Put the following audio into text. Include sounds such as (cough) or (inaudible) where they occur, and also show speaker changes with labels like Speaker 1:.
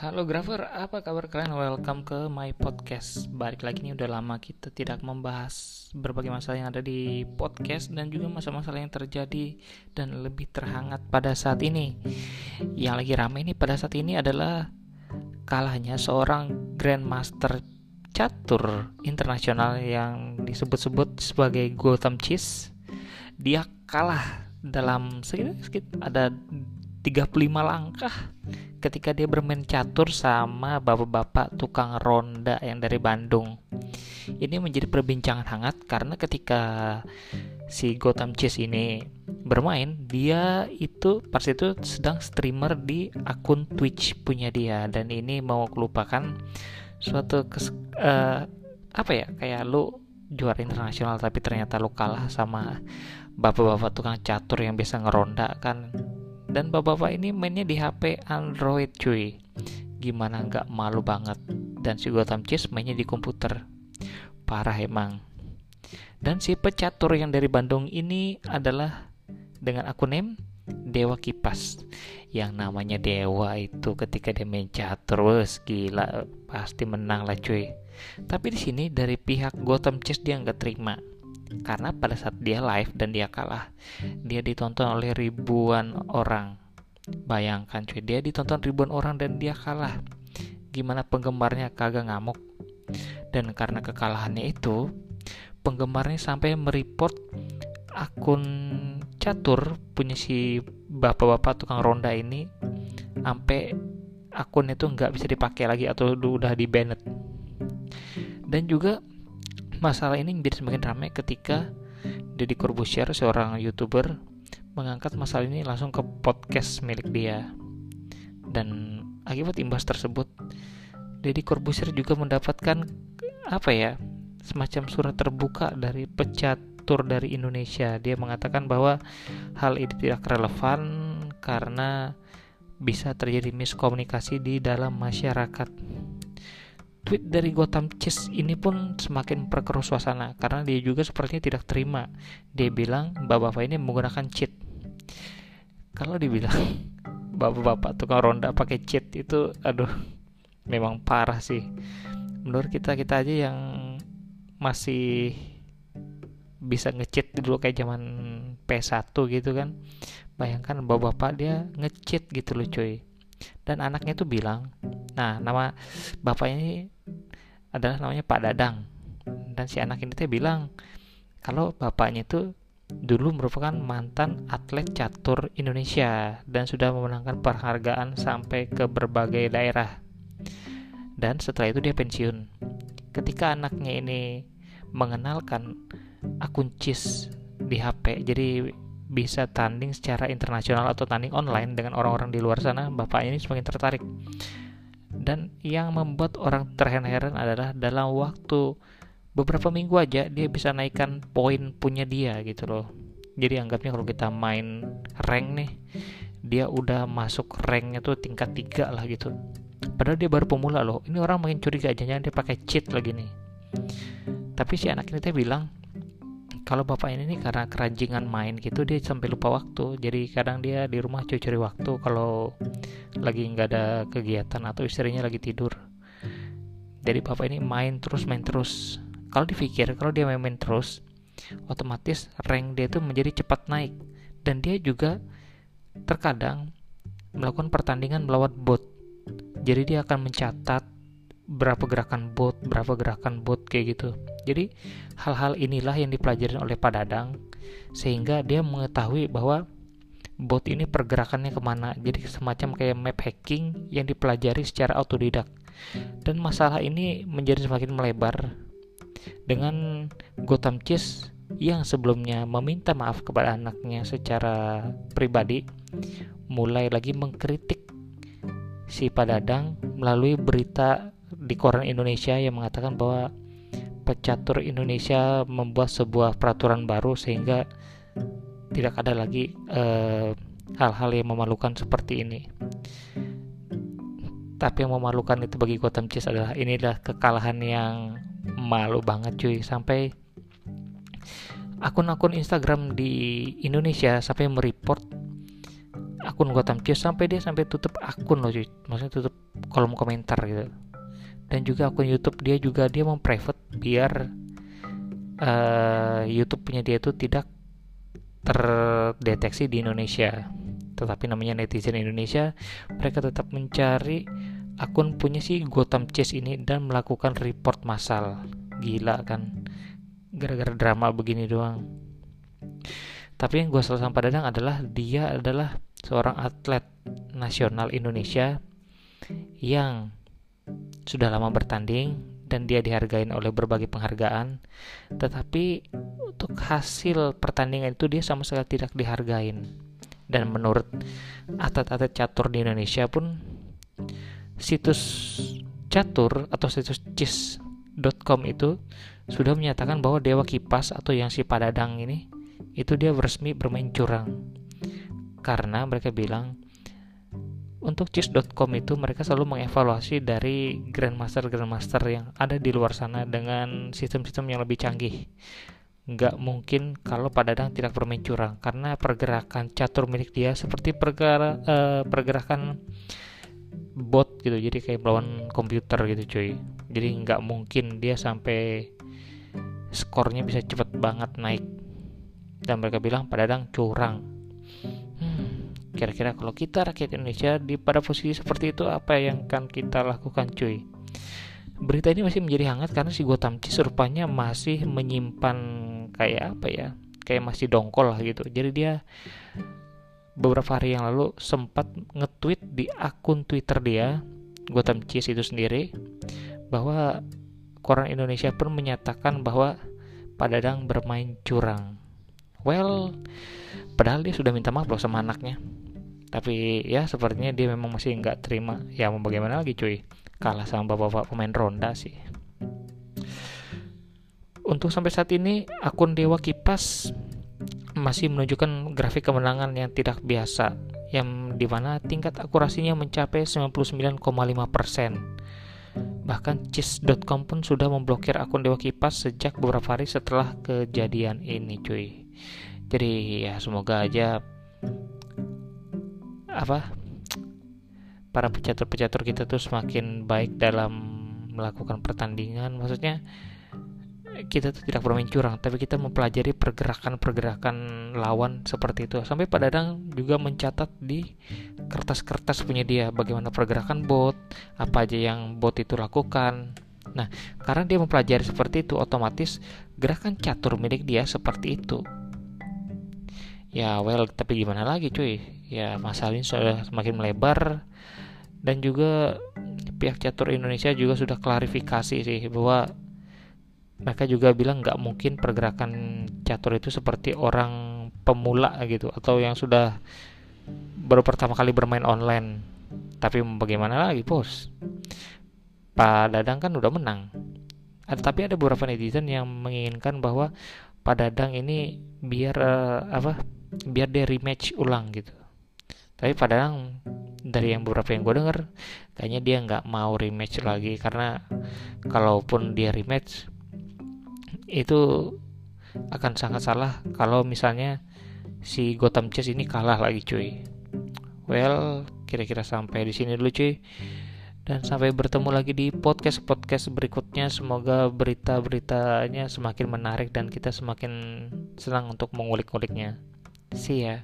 Speaker 1: Halo Grafer, apa kabar kalian? Welcome ke my podcast. Balik lagi nih udah lama kita tidak membahas berbagai masalah yang ada di podcast dan juga masalah-masalah yang terjadi dan lebih terhangat pada saat ini. Yang lagi rame ini pada saat ini adalah kalahnya seorang grandmaster catur internasional yang disebut-sebut sebagai Gotham Cheese. Dia kalah dalam sekitar ada 35 langkah ketika dia bermain catur sama bapak-bapak tukang ronda yang dari Bandung. Ini menjadi perbincangan hangat karena ketika si Gotham Chess ini bermain, dia itu pas itu sedang streamer di akun Twitch punya dia dan ini mau kelupakan suatu kes, uh, apa ya kayak lu juara internasional tapi ternyata lu kalah sama bapak-bapak tukang catur yang biasa ngeronda kan dan bapak-bapak ini mainnya di HP Android cuy. Gimana nggak malu banget. Dan si Gotham Chess mainnya di komputer. Parah emang. Dan si pecatur yang dari Bandung ini adalah dengan akun name Dewa Kipas. Yang namanya Dewa itu ketika dia main catur wes gila pasti menang lah cuy. Tapi di sini dari pihak Gotham Chess dia nggak terima karena pada saat dia live dan dia kalah dia ditonton oleh ribuan orang. Bayangkan cuy dia ditonton ribuan orang dan dia kalah. Gimana penggemarnya? Kagak ngamuk. Dan karena kekalahannya itu penggemarnya sampai mereport akun catur punya si bapak-bapak tukang ronda ini sampai akun itu nggak bisa dipakai lagi atau udah di banned dan juga Masalah ini menjadi semakin ramai ketika Deddy Corbuzier, seorang youtuber, mengangkat masalah ini langsung ke podcast milik dia. Dan akibat imbas tersebut, Deddy Corbuzier juga mendapatkan apa ya semacam surat terbuka dari pecatur dari Indonesia. Dia mengatakan bahwa hal ini tidak relevan karena bisa terjadi miskomunikasi di dalam masyarakat tweet dari Gotham Chess ini pun semakin perkeruh suasana karena dia juga sepertinya tidak terima. Dia bilang bapak-bapak ini menggunakan cheat. Kalau dibilang (laughs) bapak-bapak tukang ronda pakai cheat itu aduh memang parah sih. Menurut kita kita aja yang masih bisa ngecheat dulu kayak zaman P1 gitu kan. Bayangkan bapak-bapak dia ngecheat gitu loh cuy. Dan anaknya tuh bilang Nah, nama bapaknya ini adalah namanya Pak Dadang. Dan si anak ini teh bilang kalau bapaknya itu dulu merupakan mantan atlet catur Indonesia dan sudah memenangkan penghargaan sampai ke berbagai daerah. Dan setelah itu dia pensiun. Ketika anaknya ini mengenalkan akun CIS di HP, jadi bisa tanding secara internasional atau tanding online dengan orang-orang di luar sana, bapaknya ini semakin tertarik. Dan yang membuat orang terheran-heran adalah dalam waktu beberapa minggu aja dia bisa naikkan poin punya dia gitu loh. Jadi anggapnya kalau kita main rank nih dia udah masuk ranknya tuh tingkat tiga lah gitu. Padahal dia baru pemula loh. Ini orang makin curiga aja dia pakai cheat lagi nih. Tapi si anak ini teh bilang kalau bapak ini nih karena keranjingan main gitu dia sampai lupa waktu. Jadi kadang dia di rumah curi-curi waktu kalau lagi nggak ada kegiatan atau istrinya lagi tidur. Jadi bapak ini main terus main terus. Kalau dipikir kalau dia main-main terus otomatis rank dia itu menjadi cepat naik. Dan dia juga terkadang melakukan pertandingan melawan bot. Jadi dia akan mencatat berapa gerakan bot, berapa gerakan bot kayak gitu. Jadi hal-hal inilah yang dipelajari oleh Pak Dadang sehingga dia mengetahui bahwa bot ini pergerakannya ke mana. Jadi semacam kayak map hacking yang dipelajari secara autodidak. Dan masalah ini menjadi semakin melebar dengan Gotham Chess yang sebelumnya meminta maaf kepada anaknya secara pribadi mulai lagi mengkritik si Pak Dadang melalui berita di koran Indonesia yang mengatakan bahwa pecatur Indonesia membuat sebuah peraturan baru sehingga tidak ada lagi eh, hal-hal yang memalukan seperti ini. Tapi yang memalukan itu bagi Gotham Chess adalah inilah kekalahan yang malu banget cuy. Sampai akun-akun Instagram di Indonesia sampai mereport akun Gotham Chess sampai dia sampai tutup akun loh cuy. Maksudnya tutup kolom komentar gitu dan juga akun YouTube dia juga dia mau private biar uh, YouTube punya dia itu tidak terdeteksi di Indonesia. Tetapi namanya netizen Indonesia mereka tetap mencari akun punya si Gotham Chess ini dan melakukan report massal. Gila kan? Gara-gara drama begini doang. Tapi yang gue selalu sama Dadang adalah dia adalah seorang atlet nasional Indonesia yang sudah lama bertanding dan dia dihargai oleh berbagai penghargaan tetapi untuk hasil pertandingan itu dia sama sekali tidak dihargain. Dan menurut atlet-atlet catur di Indonesia pun situs catur atau situs chess.com itu sudah menyatakan bahwa Dewa Kipas atau yang si Padadang ini itu dia resmi bermain curang. Karena mereka bilang untuk chess.com itu mereka selalu mengevaluasi dari grandmaster grandmaster yang ada di luar sana dengan sistem-sistem yang lebih canggih. Nggak mungkin kalau Pak Dadang tidak bermain curang karena pergerakan catur milik dia seperti pergera, uh, pergerakan bot gitu jadi kayak melawan komputer gitu cuy. Jadi nggak mungkin dia sampai skornya bisa cepet banget naik. Dan mereka bilang pada Dadang curang kira-kira kalau kita rakyat Indonesia di pada posisi seperti itu apa yang akan kita lakukan cuy? Berita ini masih menjadi hangat karena si Gotham Cheese rupanya masih menyimpan kayak apa ya kayak masih dongkol lah gitu. Jadi dia beberapa hari yang lalu sempat nge-tweet di akun Twitter dia Gotham Cheese itu sendiri bahwa koran Indonesia pun menyatakan bahwa Pak Dadang bermain curang. Well padahal dia sudah minta maaf loh sama anaknya tapi ya sepertinya dia memang masih nggak terima. Ya mau bagaimana lagi cuy? Kalah sama bapak-bapak pemain ronda sih. Untuk sampai saat ini akun Dewa Kipas masih menunjukkan grafik kemenangan yang tidak biasa yang di mana tingkat akurasinya mencapai 99,5% Bahkan Cheese.com pun sudah memblokir akun Dewa Kipas sejak beberapa hari setelah kejadian ini cuy. Jadi ya semoga aja apa para pecatur-pecatur kita tuh semakin baik dalam melakukan pertandingan. Maksudnya kita tuh tidak bermain curang tapi kita mempelajari pergerakan-pergerakan lawan seperti itu. Sampai Pak Dadang juga mencatat di kertas-kertas punya dia bagaimana pergerakan bot apa aja yang bot itu lakukan. Nah karena dia mempelajari seperti itu otomatis gerakan catur milik dia seperti itu ya well tapi gimana lagi cuy? Ya masalah ini sudah semakin melebar. Dan juga pihak catur Indonesia juga sudah klarifikasi sih bahwa mereka juga bilang nggak mungkin pergerakan catur itu seperti orang pemula gitu atau yang sudah baru pertama kali bermain online. Tapi bagaimana lagi bos? Pak Dadang kan udah menang. Tapi ada beberapa netizen yang menginginkan bahwa Pak Dadang ini biar uh, apa biar dia rematch ulang gitu. Tapi padahal dari yang beberapa yang gue denger kayaknya dia nggak mau rematch lagi karena kalaupun dia rematch itu akan sangat salah kalau misalnya si Gotham Chess ini kalah lagi cuy. Well kira-kira sampai di sini dulu cuy. Dan sampai bertemu lagi di podcast-podcast berikutnya. Semoga berita-beritanya semakin menarik dan kita semakin senang untuk mengulik-uliknya See ya.